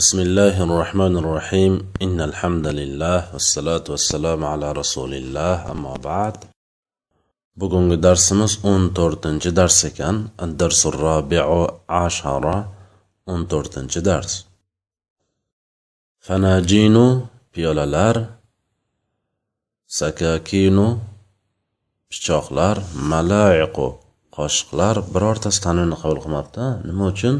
بسم الله الرحمن الرحيم إن الحمد لله والصلاة والسلام على رسول الله أما بعد بقوم درس مس أن تورتنج درس كان الدرس الرابع عشرة أن تورتنج درس فناجينو بيولالار سكاكينو بشاخلار ملاعقو قاشقلار برارتستانو نقول قمبتا نموچن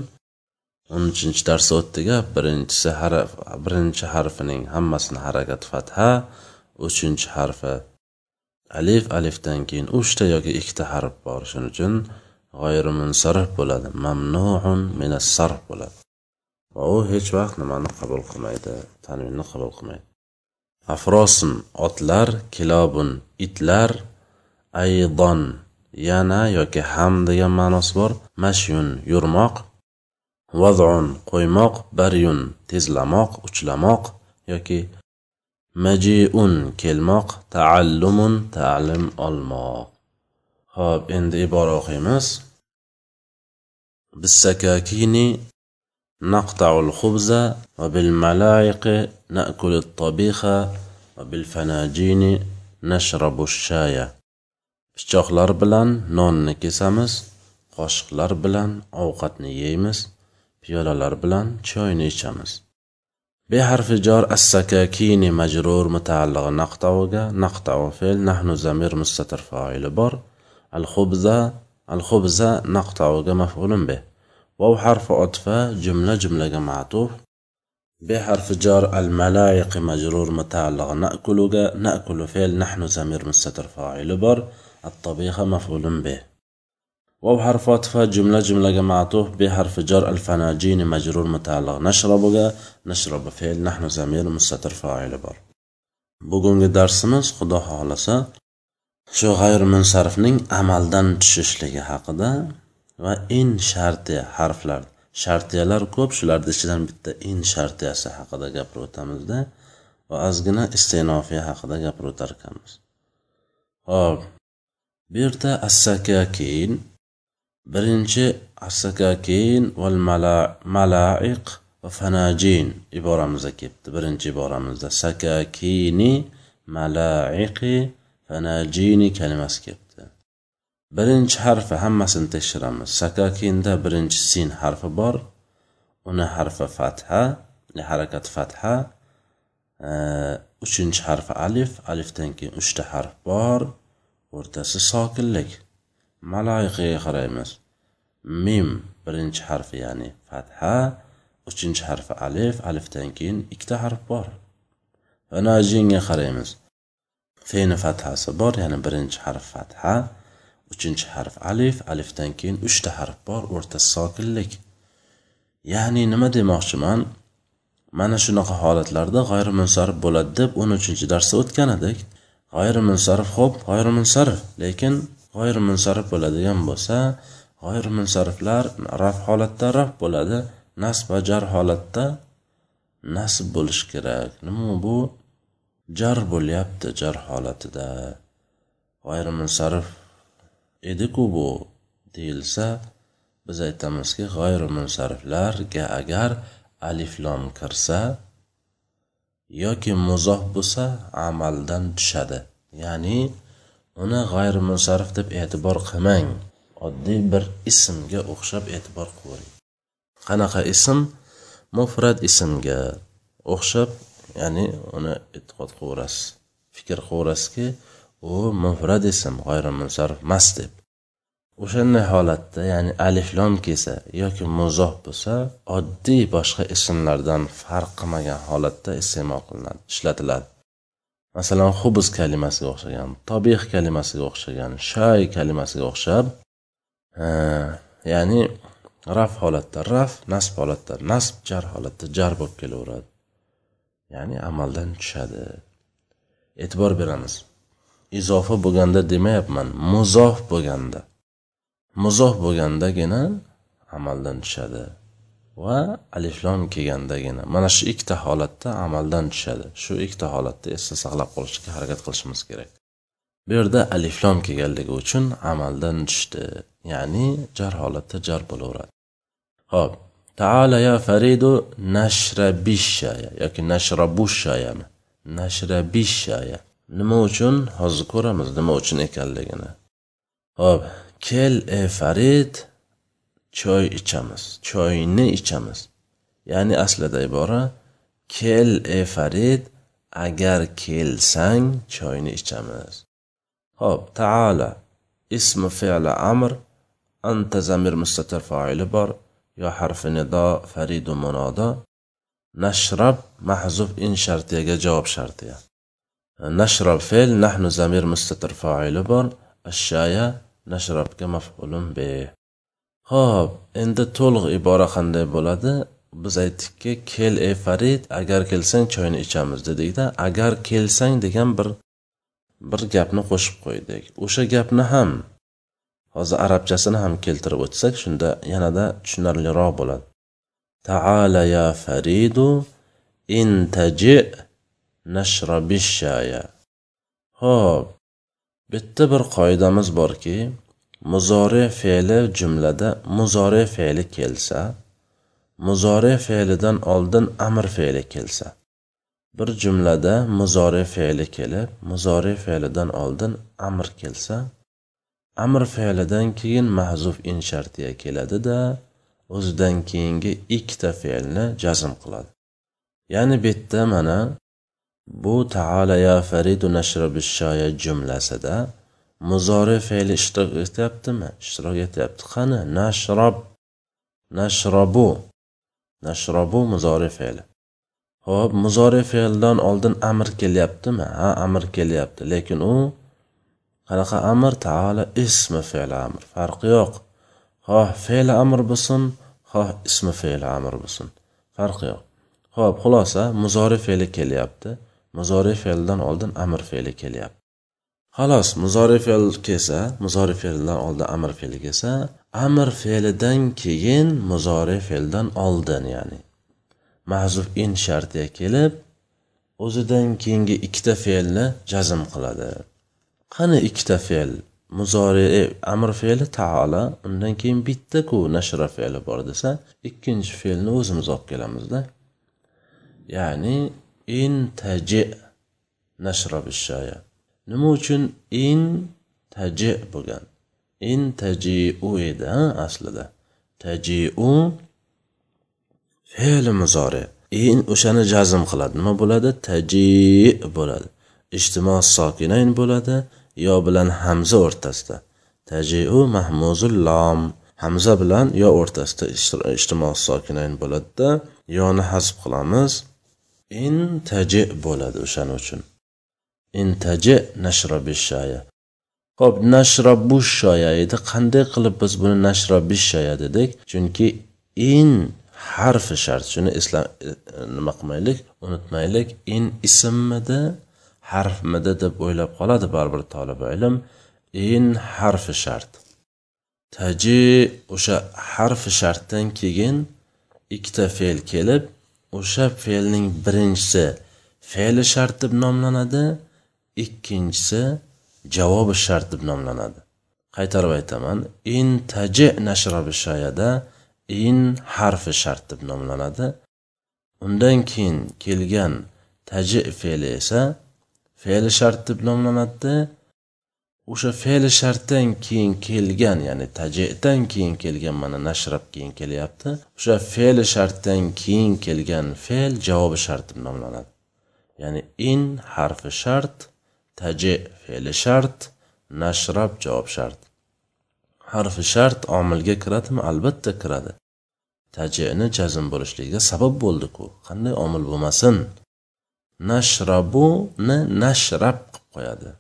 o'n uchinchi darsda o'tdiga birinchisi harf birinchi harfining hammasini harakati fatha uchinchi harfi alif alifdan keyin uchta yoki ikkita harf bor. Shuning uchun g'oyrimunsarif bo'ladi mamnuun minas sarf bo'ladi. Va u hech vaqt nimani qabul qilmaydi tanvinni qabul qilmaydi. Afrosun otlar kilobun itlar aydon yana yoki ham degan ma'nosi bor. Mashyun yurmoq vazun qo'ymoq baryun tezlamoq uchlamoq yoki majiun kelmoq taallumun ta'lim olmoq ho'p endi ibora o'qiymiz بالسكاكين نقطع الخبز وبالملائق نأكل الطبيخ وبالفناجين نشرب الشاي pichoqlar bilan nonni kesamiz qoshiqlar bilan ovqatni yeymiz piyolalar bilan choyni ichamiz بحرف جار السكاكين مجرور متعلق نقطعوغا نقطع فعل نحن زمير مستتر فاعل بر الخبز الخبز نقطعوغا مفعول به واو حرف عطف جملة جملة معطوف بحرف جار الملائق مجرور متعلق نأكلوغا نأكل فعل نحن زمير مستتر فاعل بر الطبيخ مفعول به واو حرف عطف جملة جملة معطوف بحرف جر الفناجين مجرور متعلق نشرب نشرب فعل نحن زمير مستتر فاعل بor bugungi darsimiz xudo xohlasa shu g'ayr munsarifning amaldan tushishligi haqida va in shartiya harflar shartiyalar ko'p shularni ichidan bitta in shartiyasi haqida gapirib o'tamizda va ozgina istenofiya haqida gapirib o'tar ekanmiz ho'p bu yerda assakakin birinchi assakakin val malaiq va fanajin iboramizda kelibdi. Birinchi iboramizda sakakini malaiqi fanajini kalimasi kelibdi. Birinchi harfi hammasini tekshiramiz. Sakakinda birinchi sin harfi bor. Uni harfi fatha harakat fatha. Uchinchi harfi alif. Alifdan keyin uchta harf bor. O'rtasi sokinlik. Maloyiqaga qaraymiz. Mim birinchi harfi ya'ni fatha uchinchi harfi alif alifdan keyin ikkita harf bor. Va najinga qaraymiz. Feni fathasi bor ya'ni birinchi harf fatha uchinchi harf alif alifdan keyin uchta harf bor o'rtasi sokinlik. Ya'ni nima demoqchiman? Mana shunaqa holatlarda g'ayrimunsarif bo'ladi deb o'n uchinchi darsda o'tgan edik. G'ayrimunsarif ho'p g'ayri lekin g'oyir munsarif bo'ladigan bo'lsa g'oyir munsariflar raf holatda raf bo'ladi nasb va jar holatda nasb bo'lishi kerak. Nima bu? Jar bo'lyapti jar holatida. G'oyir munsarif ediku bu deyilsa biz aytamizki g'oyir munsariflarga agar aliflom kirsa yoki muzoh bo'lsa amaldan tushadi. Ya'ni uni g'ayri munsarif deb e'tibor qilmang. Oddiy bir ismga o'xshab e'tibor qilavering qanaqa ism? Mufrat ismga o'xshab ya'ni uni e'tiqod qilaverasiz fikr qilaverasizki u mufrat ism g'ayri munsarif emas deb. O'shanday holatda ya'ni aliflom kelsa yoki muzoh bo'lsa oddiy boshqa ismlardan farq qilmagan holatda iste'mol qilinadi ishlatiladi. Masalan xubz kalimasiga o'xshagan tobih kalimasiga o'xshagan shay kalimasiga o'xshab ya'ni raf holatda raf nasb holatda nasb jar holatda jar bo'lib kelaveradi. Ya'ni amaldan tushadi. E'tibor beramiz. Izofa bo'lganda demayapman muzof bo'lganda. Muzof bo'lgandagina amaldan tushadi. Va aliflom kelgandagina mana shu ikkita holatda amaldan tushadi. Shu ikkita holatda esda saqlab qolishga harakat qilishimiz kerak. Bu yerda aliflom kelganligi uchun amaldan tushdi. Ya'ni jar holatda jar bo'laveradi. Ho'p. Taala ya faridu nashrabishaya yoki nashrabushayami nashrabishaya nima uchun? Hozir ko'ramiz nima uchun ekanligini. Ho'p. Kel e farid. Choy ichamiz choyni ichamiz. Ya'ni aslida ibora kel ey farid agar kelsang choyni ichamiz. Ho'p taala ismi fe'li amr anta zamir mustatir foili bor yo harfi nido faridu munodo nashrab mahzuf in shartiyaga javob shartiya. Nashrab fe'l nahnu zamir mustatir foili bor ashshaya nashrabga maf'ulun be ho'p endi to'liq ibora qanday bo'ladi? Biz aytdikki kel ey farid agar kelsang choyni ichamiz dedikda agar kelsang degan bir bir gapni qo'shib qo'ydik. O'sha gapni ham hozir arabchasini ham keltirib o'tsak shunda yanada tushunarliroq bo'ladi. Taala ya faridu intaji nashrabishaya ho'p bitta bir qoidamiz borki muzori fe'li jumlada muzori fe'li kelsa muzori fe'lidan oldin amr fe'li kelsa. Bir jumlada muzori fe'li kelib muzori fe'lidan oldin amr kelsa amr fe'lidan keyin mahzuf in shartiya keladida o'zidan keyingi ikkita fe'lni jazm qiladi. Ya'ni bu yerda mana bu taala ya faridu nashrabishoya jumlasida muzori fe'li ishtirok etyaptimi? Ishtirok etyapti. Qani? Nashrob nashrobu nashrobu muzori fe'li. Ho'p muzori fe'ldan oldin amr kelyaptimi? Ha amr kelyapti. Lekin u qanaqa amr? Taala ismi fe'li amr. Farqi yo'q. Xoh fe'li amr bo'lsin xoh ismi fe'li amr bo'lsin. Farqi yo'q. Ho'p xulosa muzori fe'li kelyapti. Muzori fe'ldan oldin amr fe'li kelyapti. Xolos muzori fe'l kelsa muzori fe'ldan oldin amir fe'li kelsa amir fe'lidan keyin muzori fe'ldan oldin ya'ni. Mahzuf in shartiga kelib o'zidan keyingi ikkita fe'lni jazm qiladi. Qani ikkita fe'l? Muzori e, amir fe'li taala undan keyin bittaku nashra fe'li bor desa ikkinchi fe'lni o'zimiz olib kelamizda. Ya'ni in taji nashra bishaya nima uchun in taji bo'lgan? In tajiu edi aslida. Tajiu fe'li muzori. In o'shani jazm qiladi. Nima bo'ladi? Taji bo'ladi. Ijtimo sokinayn bo'ladi yo bilan hamza o'rtasida. Tajiu mahmuzul lom. Hamza bilan yo o'rtasida ijtimo sokinayn bo'ladida yoni hasb qilamiz. In taji bo'ladi o'shaning uchun. Intaji nashrabishaya ho'p nashrabushoya edi. Qanday qilib biz buni nashrabishaya dedik? Chunki in harfi shart shuni esla nima qilmaylik? Unutmaylik. In ismmidi harfmidi deb o'ylab qoladi baribir tolib ilm. In harfi shart. Taji o'sha harfi shartdan keyin ikkita fe'l kelib o'sha fe'lning birinchisi fe'li shart deb nomlanadi. Ikkinchisi javobi shart deb nomlanadi. Qaytarib aytaman in taji nashrabi shoyada in harfi shart deb nomlanadi. Undan keyin kelgan taji fe'li esa fe'li shart deb nomlanadi. O'sha fe'li shartdan keyin kelgan ya'ni tajidan keyin kelgan mana nashrab keyin kelyapti. O'sha fe'li shartdan keyin kelgan fe'l javobi shart deb nomlanadi. Ya'ni in harfi shart taji fe'li shart nashrab javob shart. Harfi shart omilga kiradimi albatta kiradi. Tajini jazm bo'lishligiga sabab bo'ldiku qanday omil bo'lmasin? Nashrabuni nashrab qilib qo'yadi.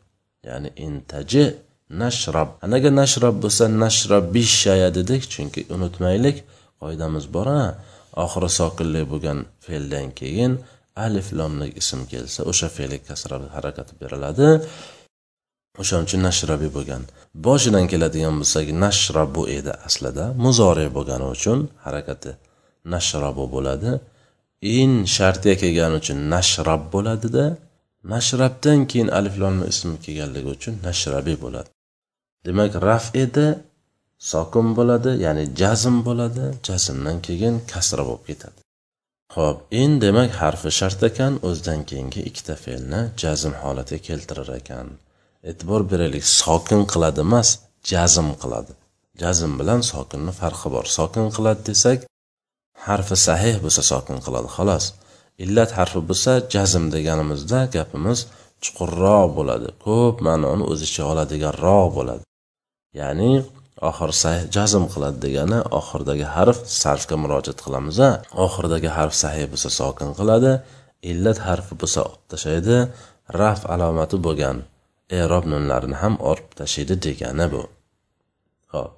Ya'ni intaji nashrab. Anaga nashrab bo'lsa nashrabishaya dedik chunki unutmaylik qoidamiz bor a oxiri sokinlik bo'lgan fe'ldan keyin alif lomlik ism kelsa o'sha fe'li kasra harakati beriladi. O'shaning uchun nashrabiy bo'lgan. Boshidan keladigan bo'lsak nashrabu edi aslida. Muzori bo'lgani uchun harakati nashrabu bo'ladi. In shartiga kelgani uchun nashrab bo'ladida. Nashrabdan keyin alif lomli ism kelganligi uchun nashrabiy bo'ladi. Demak raf edi sokin bo'ladi ya'ni jazm bo'ladi. Jazmdan keyin kasra bo'lib ketadi. Ho'p in demak harfi shart ekan o'zidan keyingi ikkita fe'lni jazm holatiga keltirar ekan. E'tibor beraylik sokin qiladi emas jazm qiladi. Jazm bilan sokinni farqi bor. Sokin qiladi desak harfi sahih bo'lsa sokin qiladi xolos. Illat harfi bo'lsa jazm deganimizda gapimiz chuqurroq bo'ladi. Ko'p ma'noni o'z ichiga oladiganroq bo'ladi. Ya'ni oxir jazm qiladi degani oxiridagi harf sarfga murojaat qilamiz a oxiridagi harf sahih bo'lsa sokin qiladi illat harfi bo'lsa olib tashlaydi raf alomati bo'lgan erob nunlarini ham olib tashlaydi degani bu. Ho'p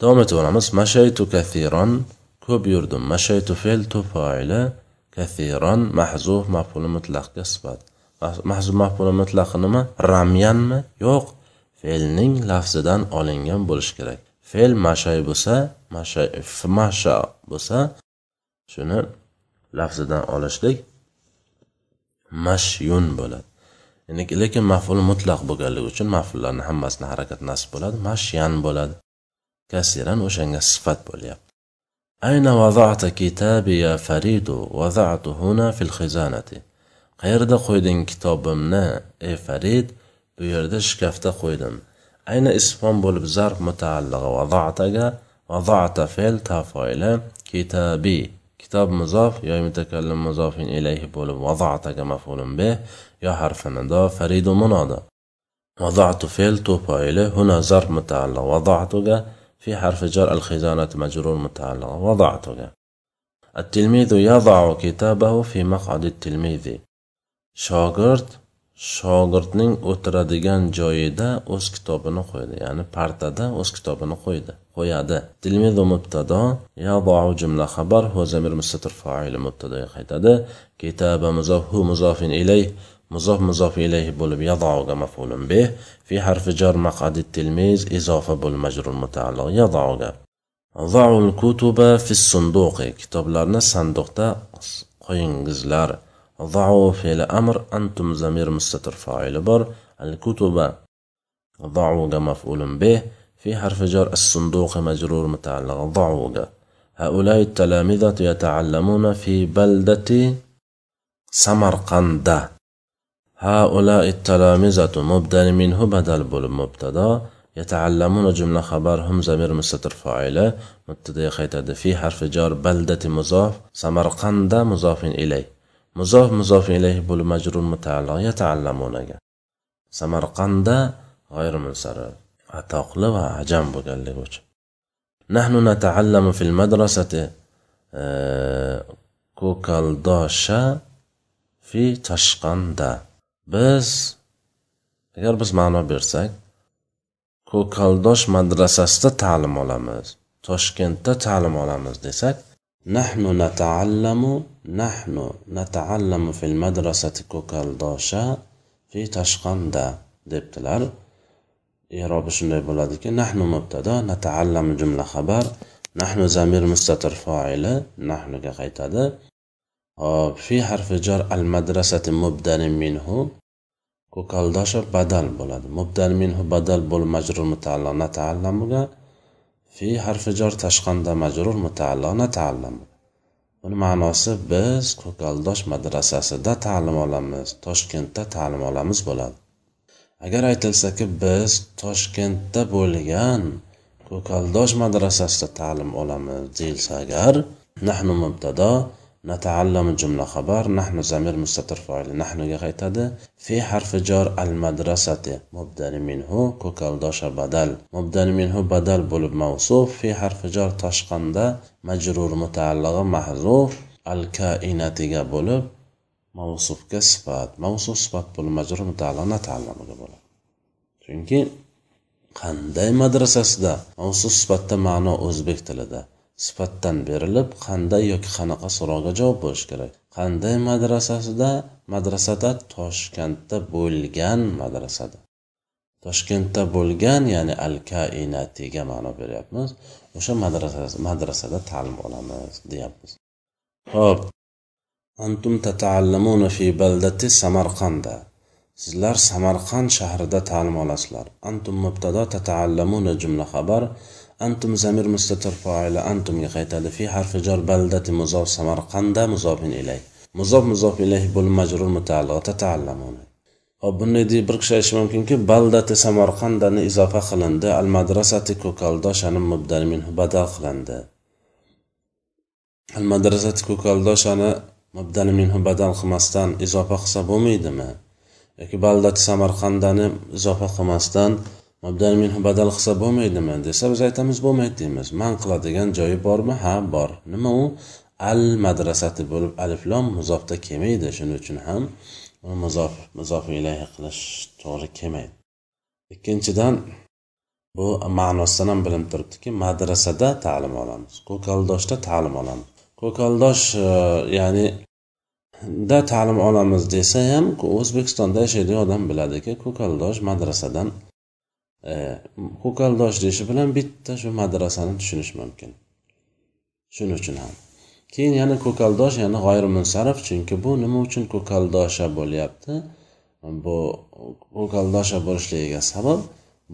davom etaveramiz mashaytu kathiron ko'p yurdim. Mashaytu fe'l tufoili kathiron mahzuf maf'ul mutlaqga sifat. Mahzuf maf'ul mutlaqi nima ramyanmi? Yo'q. fe'lning lafzidan olingan bo'lishi kerak fe'l mashay bo'lsa mashay masha bo'lsa shuni lafzidan olishlik mashyun bo'ladi lekin maf'ul mutlaq bo'lganligi uchun maf'ullarni hammasini harakat nasb bo'ladi mashyan bo'ladi kasiran o'shanga sifat bo'lyapti أين وضعت كتابي يا فريد وضعته هنا في الخزانة qayerda qo'yding kitobimni ey farid Bu yerda shkafda qo'ydim ayna isfon bo'lib zarf mutaallig'i vadoataga vadoata fe'l tafoili kitabi kitob muzof yo mutakallim muzofin ilayhi bo'lib vadoataga maf'ulun bih yo harfi nido faridu munoda وضعت فعل توفايل هنا ظرف متعلق وضعتك في حرف جر الخزانة مجرور متعلق وضعتك التلميذ يضع كتابه في مقعد التلميذ shogird shogirdning o'tiradigan joyida o'z kitobini qo'ydi ya'ni partada o'z kitobini qo'ydi qo'yadi. Tilmizu mubtado yadou jumla xabar hu zamir mustatir faili mubtadoga qaytadi. Kitaba muzofhu muzofin ilay muzof muzof ilayh bo'lib yadouga mafulun bih fi harfi jar maqadi tilmiz izofa bo'l majrur mutaalliq yadouga kitoblarni sanduqda qo'yingizlar. ضعوا فعل أمر أنتم زمير مستتر فاعل بر. الكتب ضعوا مفعول به. في حرف جر الصندوق مجرور متعلق ضعوا هؤلاء التلامذة يتعلمون في بلدة سمرقند. هؤلاء التلامذة مبدل منه بدل بول مبتدا. يتعلمون جملة خبر هم زمير مستتر فاعل. مبتدا في حرف جر بلدة مضاف سمرقند مضاف إليه. Muzof muzof ilayhi bo'lib majrur mutaalliq yataallamunaga samarqandda g'ayrimunsari atoqli va ajam bo'lganligi uchun. Nahnu nataallamu fil madrasati e, ko'kaldosha fi tashqanda. Biz agar biz ma'no bersak ko'kaldosh madrasasida ta'lim olamiz toshkentda ta'lim olamiz desak نحن نتعلم نحن نتعلم في المدرسة كوكال داشا في تشقندا دبتلر إيراب شنو نحن مبتدا نتعلم جملة خبر. نحن زمير مستتر فاعل نحن كخيتادا آه، في حرف جر المدرسة مبدل منه. كوكال داشا بدل بولاد. مبدل منه بدل بول مجرور متعلق. نتعلم fi harfi jor tashqanda majrur mutaalliq taallim buni ma'nosi biz ko'kaldosh madrasasida ta'lim olamiz toshkentda ta'lim olamiz bo'ladi. Agar aytilsaki biz toshkentda bo'lgan ko'kaldosh madrasasida ta'lim olamiz deyilsa agar nahnu mubtado نتعلم جملة خبر نحن زمير مستتر فاعل نحن قيتد في حرف جار المدرسة مبدل منه كوكال داشا بدل مبدل منه بدل بولب موصوف في حرف جار تشقندا مجرور متعلق محذوف الكائنات بولب موصوف كصفات موصوف صفات بولب مجرور متعلق نتعلم بولب chunki qanday madrasasida mavsuf sifatda ma'no o'zbek tilida sifatdan berilib qanday yoki qanaqa so'rovga javob bo'lishi kerak? Qanday madrasasida? Madrasada toshkentda bo'lgan madrasada. Toshkentda bo'lgan ya'ni al kainatiga ma'no beryapmiz. O'sha madrasada madrasada ta'lim olamiz deyapmiz. Ho'p. Antum tataallamuna fi baldati samarqanda sizlar samarqand shahrida ta'lim olasizlar. Antum mubtado tataallamuna jumla xabar. Antum zamir mustatir foili antumga qaytadi fi harfi jor baldati muzof samarqanda muzofin ilay. Muzof muzof ilayhi bo'lib majrur mutaalliq tataallamuna hop bunday deb bir kishi aytishi mumkinki baldati samarqandani izofa qilindi. Al madrasati ko'kaldoshani mubdal minhu badal qilindi. Al madrasati ko'kaldoshani mubdal minhu badal qilmasdan izofa qilsa bo'lmaydimi? Yoki baldati samarqandani izofa qilmasdan badal qilsa bo'lmaydimi desa biz aytamiz bo'lmaydi deymiz. Man qiladigan joyi bormi? Ha bor. Nima u? Al madrasati bo'lib aliflom muzofda kelmaydi. Shuning uchun ham muzof muzof ilayhi qilish to'g'ri kelmaydi. Ikkinchidan bu ma'nosidan ham bilinib turibdiki madrasada ta'lim olamiz. Ko'kaldoshda ta'lim olamiz. Ko'kaldosh e, ya'ni da ta'lim olamiz desa ham o'zbekistonda yashaydigan odam biladiki ko'kaldosh madrasadan ko'kaldosh deyishi bilan bitta shu madrasani tushunish mumkin shuning uchun ham keyin yana ko'kaldosh yana g'oyrimunsarif chunki bu nima uchun ko'kaldosha bo'lyapti bu ko'kaldosha bo'lishligiga sabab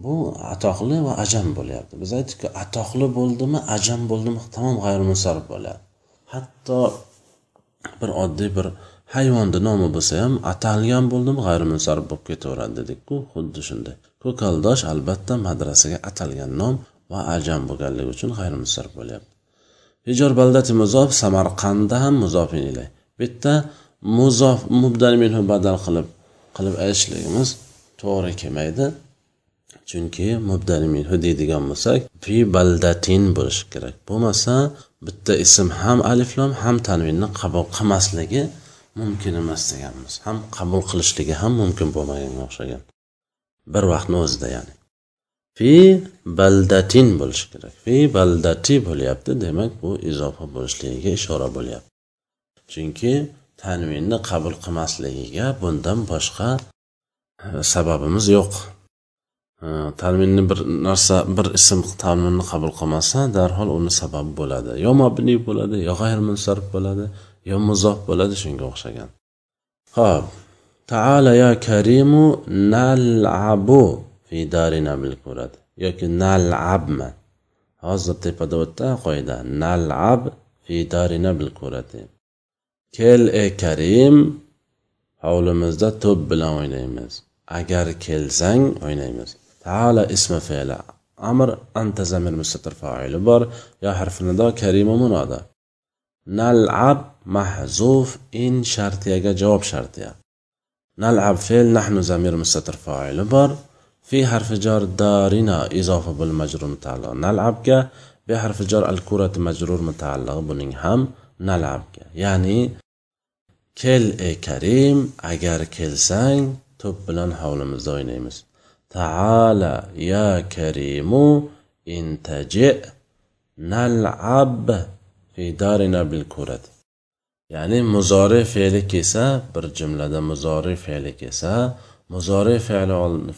bu atoqli va ajam bo'lyapti biz aytdikku atoqli bo'ldimi ajam bo'ldimi tamom g'ayrimunsarif bo'ladi hatto bir oddiy bir hayvonni nomi bo'lsa ham atalgan bo'ldimi g'ayrimunsarif bo'lib ketaveradi dedikku xuddi shunday. Ko'kaldosh albatta madrasaga atalgan nom va ajam bo'lganligi uchun g'ayrimunsarif bo'lyapti. Hijor baldati muzof samarqandda ham muzof ilay. Bu yerda muzof mubdal minhu badal qilib qilib aytishligimiz to'g'ri kelmaydi. Chunki mubdal minhu deydigan bo'lsak fi baldatin bo'lishi kerak. Bo'lmasa bitta ism ham aliflom ham tanvinni qabul qilmasligi mumkin emas deganmiz. Ham qabul qilishligi ham mumkin bo'lmaganga o'xshagan. Bir vaqtni o'zida ya'ni. Fi baldatin bo'lishi kerak. Fi baldati bo'lyapti demak bu izofa bo'lishligiga ishora bo'lyapti. Chunki tanvinni qabul qilmasligiga bundan boshqa e, sababimiz yo'q. E, tanvinni bir narsa bir ism tanvinni qabul qilmasa darhol uni sababi bo'ladi. Yo mabni bo'ladi yo g'ayr munsarf bo'ladi. Yo muzof bo'ladi shunga o'xshagan. Ho'p taala ya karimu nalabu fi darina bil kurati yoki nalabmi hozir tepada o'tdi qoida. Nalab fi darina bil kurati kel ey karim. Hovlimizda to'p bilan o'ynaymiz. Agar kelsang o'ynaymiz. Taala ismi fe'li. Amr anta zamir mustatir fa'ili bor. Yo harfi nido karimu munoda نلعب محذوف إن شرطية جواب شرطية نلعب فعل نحن زمير مستتر فاعل بر. في حرف جار دارنا إضافة بالمجرور متعلق. نلعب ك بحرف جار الكرة مجرور متعلق بنين هم نلعب ك يعني كل اي كريم اگر كل سنگ توب بلان حول مزدوي نيمس يا كريمو انتجئ نلعب fi darina bil kurat ya'ni muzori fe'li kelsa bir jumlada muzori fe'li kelsa muzori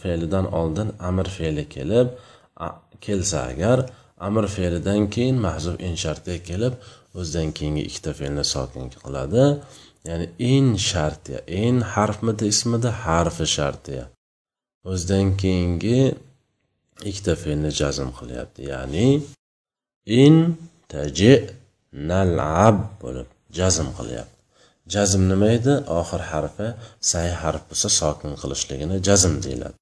fe'lidan oldin amr fe'li kelib kelsa agar amr fe'lidan keyin mahzub in sharti kelib o'zidan keyingi ikkita fe'lni sokin qiladi. Ya'ni in shartiya in harfmidi ismida harfi shartiya. O'zidan keyingi ikkita fe'lni jazm qilyapti. Ya'ni in taji nalab bo'lib jazm qilyapti. Jazm nima edi? Oxir harfi sahih harf bo'lsa sokin qilishligini jazm deyiladi.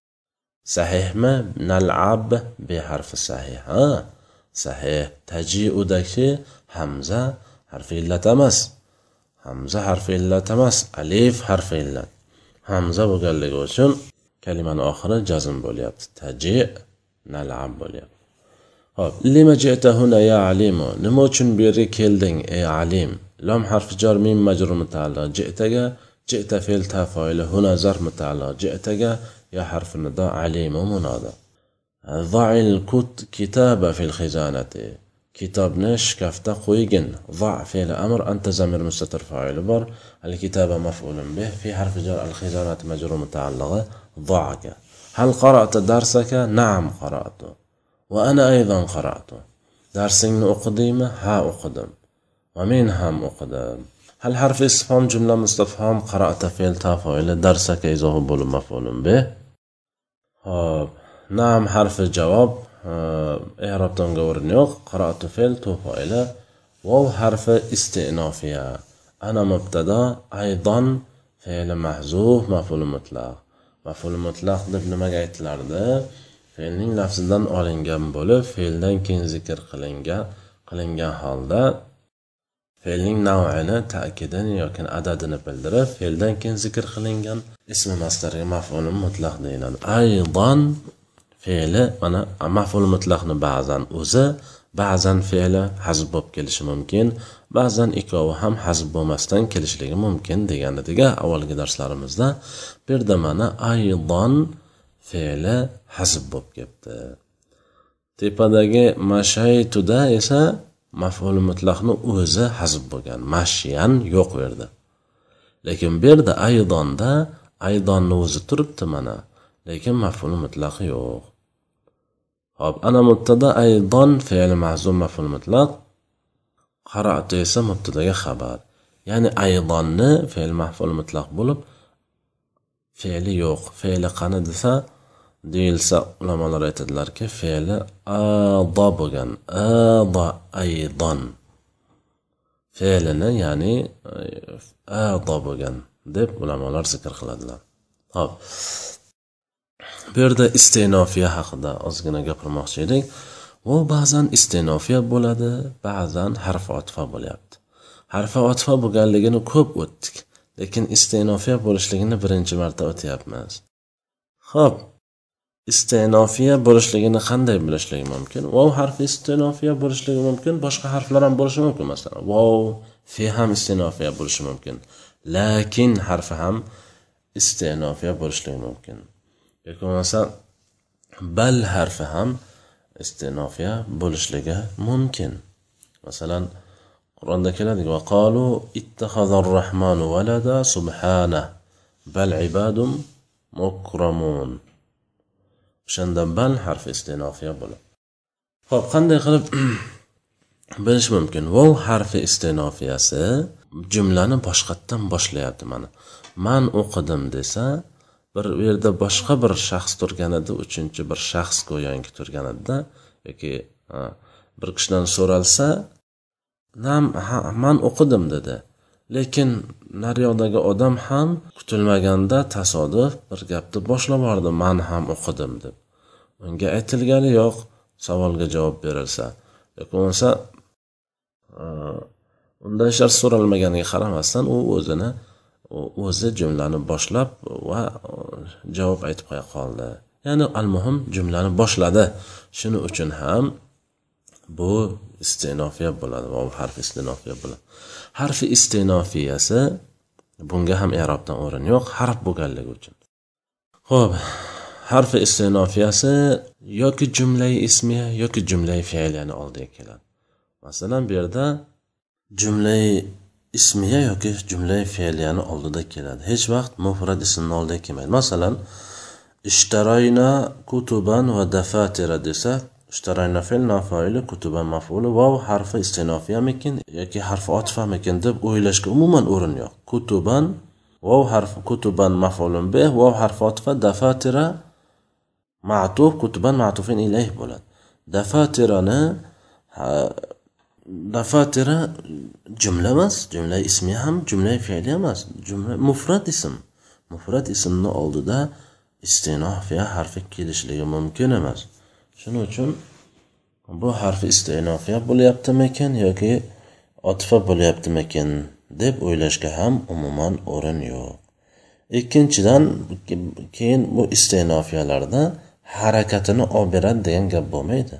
Sahihmi? Nalab be harfi sahih ha? Sahih. Tajiudagi hamza harfi illat emas. Hamza harfi illat emas alif harfi illat. Hamza bo'lganligi uchun kalimani oxiri jazm bo'lyapti. Taji nalab bo'lyapti. لما جئت هنا يا عليم نموشن بيري كيلدين يا عليم. لوم حرف جار ميم مجرور متعلق. جئت جئت فيل تافايل هنا زر متعلق. جئت جا يا حرف النداء عليم ومنادى ضع الكت كتابة في الخزانة. كتاب نش كفتا قويقن. ضع فعل الأمر أنت زمير مستتر فاعل بر. الكتابة مفعول به. في حرف جر الخزانة مجرور متعلقة ضعك. هل قرأت درسك؟ نعم قرأته وأنا أيضا قرأته درس أقدم ها أقدم. ومين هم أقدم؟ هل حرف استفهام جملة مستفهام قرأت فعل تفاعل درسك يذهب مفعول به. هاب نعم حرف الجواب اعرب آه، تنقور نيوق قرأت في التافة إلى وو حرف استئنافية أنا مبتدا أيضا فعل محذوف مفعول مطلق. مفعول مطلق deb nimaga لارده fe'lning lafzidan olingan bo'lib fe'ldan keyin zikr qilingan qilingan holda fe'lning navini ta'kidini yoki adadini bildirib fe'ldan keyin zikr qilingan ismi mastarga maf'ulun mutlaq deyiladi. Aydon fe'li mana maf'ul mutlaqni ba'zan o'zi ba'zan fe'li hazb bo'lib kelishi mumkin ba'zan ikkovi ham hazb bo'lmasdan kelishligi mumkin degan edik avvalgi darslarimizda bu yerda mana aydon fe'li hazb bo'lib kelibdi tepadagi mashaytuda esa maful mutlaqni o'zi hazb bo'lgan mashyan yo'q u yerda lekin bu yerda aydonda aydonni o'zi turibdi mana lekin maful mutlaqi yo'q. Hop ana mubtada aydon fe'li mahzum maful mutlaq qaratu esa mubtadaga xabar. Ya'ni aydonni fe'l maful mutlaq bo'lib fe'li yo'q fe'li qani desa deyilsa ulamolar aytadilarki fe'li ado bo'lgan ado aydon fe'lini ya'ni ado bo'lgan deb ulamolar zikr qiladilar. Ho'p. Bu yerda istenofiya haqida ozgina gapirmoqchi edik. U ba'zan istenofiya bo'ladi ba'zan harf otfa bo'lyapti. Harfi otfa bo'lganligini ko'p o'tdik lekin istenofiya bo'lishligini birinchi marta o'tyapmiz. Ho'p. Istenofiya bo'lishligini qanday bilishlik mumkin? Vov harfi istenofiya bo'lishligi mumkin boshqa harflar ham bo'lishi mumkin masalan. Vov fe ham istenofiya bo'lishi mumkin lakin harfi ham istenofiya bo'lishligi mumkin. Yoki bo'lmasa bal harfi ham istenofiya bo'lishligi mumkin. Masalan qur'onda keladiku vaqolu ittaxazar rahmanu valada subhana bal ibadum mukramun. O'shanda bal harfi istenofiya bo'ladi. Ho'p qanday qilib bilish mumkin? Vov harfi istenofiyasi jumlani boshqatdan boshlayapti mana. Man o'qidim desa bir u yerda boshqa bir shaxs turgan edi uchinchi bir shaxs go'yoki turgan edida yoki bir kishidan so'ralsa nam ha, man o'qidim dedi. Lekin naryoqdagi odam ham kutilmaganda tasodif bir gapni boshlab yubordi man ham o'qidim deb. Unga aytilgani yo'q savolga javob berilsa. Yoki bo'lmasa undan shart so'ralmaganiga qaramasdan u o'zini o'zi jumlani boshlab va javob aytib qo'ya qoldi. Ya'ni al muhim jumlani boshladi. Shuning uchun ham bu istinofiya bo'ladi vov harfi istenofiya bo'ladi. Harfi istenofiyasi bunga ham erobdan o'rin yo'q harf bo'lganligi uchun. Ho'p harfi istenofiyasi yoki jumlai ismiya yoki jumlai fe'liyani oldiga keladi. Masalan bu yerda jumlai ismiya yoki jumlai fe'liyani oldida keladi. Hech vaqt mufrat ismni oldiga kelmaydi. Masalan ishtaroyna kutuban va dafatira desa ishtaroyna fe'l nafoili kutuban mafuli vov harfi istinofiyamikin yoki harfi otfamikin deb o'ylashga umuman o'rin yo'q. Kutuban vov harfi kutuban mafulun bih vov harfi otfa dafatira ma'tuf kutuban ma'tufin ilayh bo'ladi. Dafatirani dafatira jumla emas jumla ismi ham jumla fe'li emas jumla mufrat ism. Mufrat ismni oldida istinofiya harfi kelishligi mumkin emas. Shuning uchun bu harfi istinofiya bo'lyaptimikin yoki otifa bo'lyaptimikin deb o'ylashga ham umuman o'rin yo'q. Ikkinchidan keyin bu istenofiyalarda harakatini olib beradi degan gap bo'lmaydi.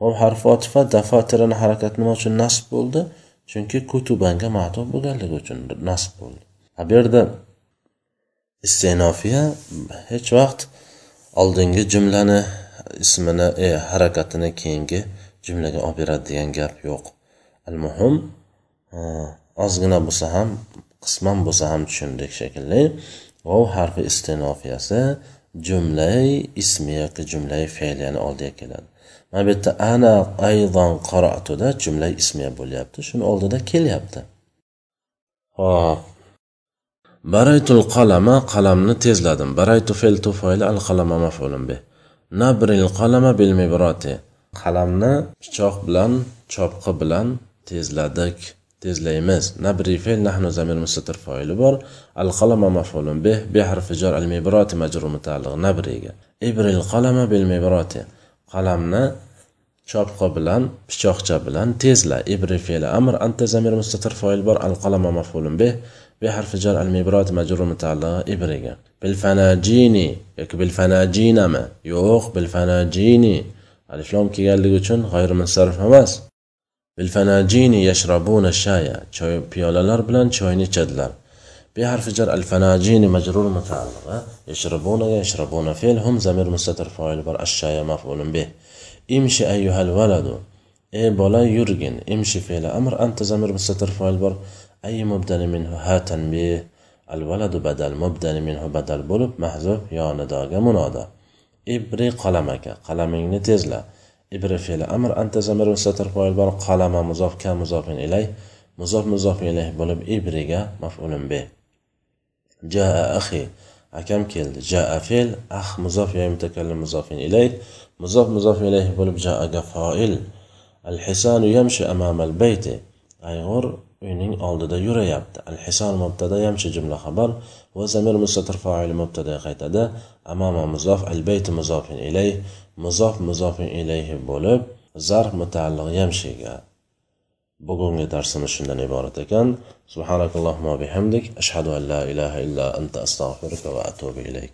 Bu harfi otifa dafotirani harakati nima uchun nasb bo'ldi? Chunki kutubanga matub bo'lganligi uchun nasb bo'ldi. Bu yerda istenofiya hech vaqt oldingi jumlani ismini e, harakatini keyingi jumlaga olib beradi degan gap yo'q. Al muhim e, ozgina bo'lsa ham qisman bo'lsa ham tushundik shekilli. Vov harfi istinofiyasi jumlay ismi yoki jumlay fe'liyani oldiga keladi. Mana bu yerda ana aydon qaratuda jumlay ismiya bo'lyapti shuni oldida kelyapti. Hop baraytul qalama qalamni tezladim. Baraytu fe'l tufayli al qalama maf'ulun bih. Nabril qalama bil mibrati qalamni pichoq bilan chopqi bilan tezladik tezlaymiz. Nabri fe'l nahnu zamir mustatir foili bor. Al qalama maf'ulun bih bi harfi jar al mibrati majrur mutaalliq nabriga ibril qalama bil mibrati qalamni chopqi bilan pichoqcha bilan tezla. Ibri fe'li amr anta zamir mustatir foil bor. Al qalama maf'ulun bih bi harfi jar al mibrati majrur mutaalliq ibriga بالفناجيني يك بالفناجين ما يوخ بالفناجيني. علي شلون كي قال لي لك غير من صرف هماس بالفناجيني يشربون الشاي شوي بيولالر بلان شوي تشدلر بحرف جر الفناجين مجرور متعلق يشربون يشربون فيل هم زمير مستتر فاعل بر الشاي مفعول به. امشي ايها الولد اي بولا يرجن امشي فيل أمر انت زمير مستتر فاعل بر اي مبدل منه هاتن به. الولد بدل مبدل منه بدل بلوب محذوف يا نداغ منادا. ابري قلمك قلمين نتزلا ابري في الامر انت زمر ستر فايل بار قلم مضاف كم مضاف اليه مضاف مضاف اليه بلوب ابريغا مفعول به. جاء أخي اكم كيل جاء فيل اخ مضاف يا متكلم مضاف اليه مضاف مضاف اليه بلوب جاء فاعل الحسان يمشي امام البيت اي غر uyning oldida yurayapti. Al hisor mubtada yamshi jumla xabar. Va zamir mustatir fa'il mubtada qaytadi. Amama muzof al bayt muzofin ilay muzof muzofin ilayhi bo'lib zarf mutaalliq yamshiga. Bugungi darsimiz shundan iborat ekan. Subhanakallohumma bihamdik. Ashhadu an la ilaha illa anta astag'firuka va atubu ilayk.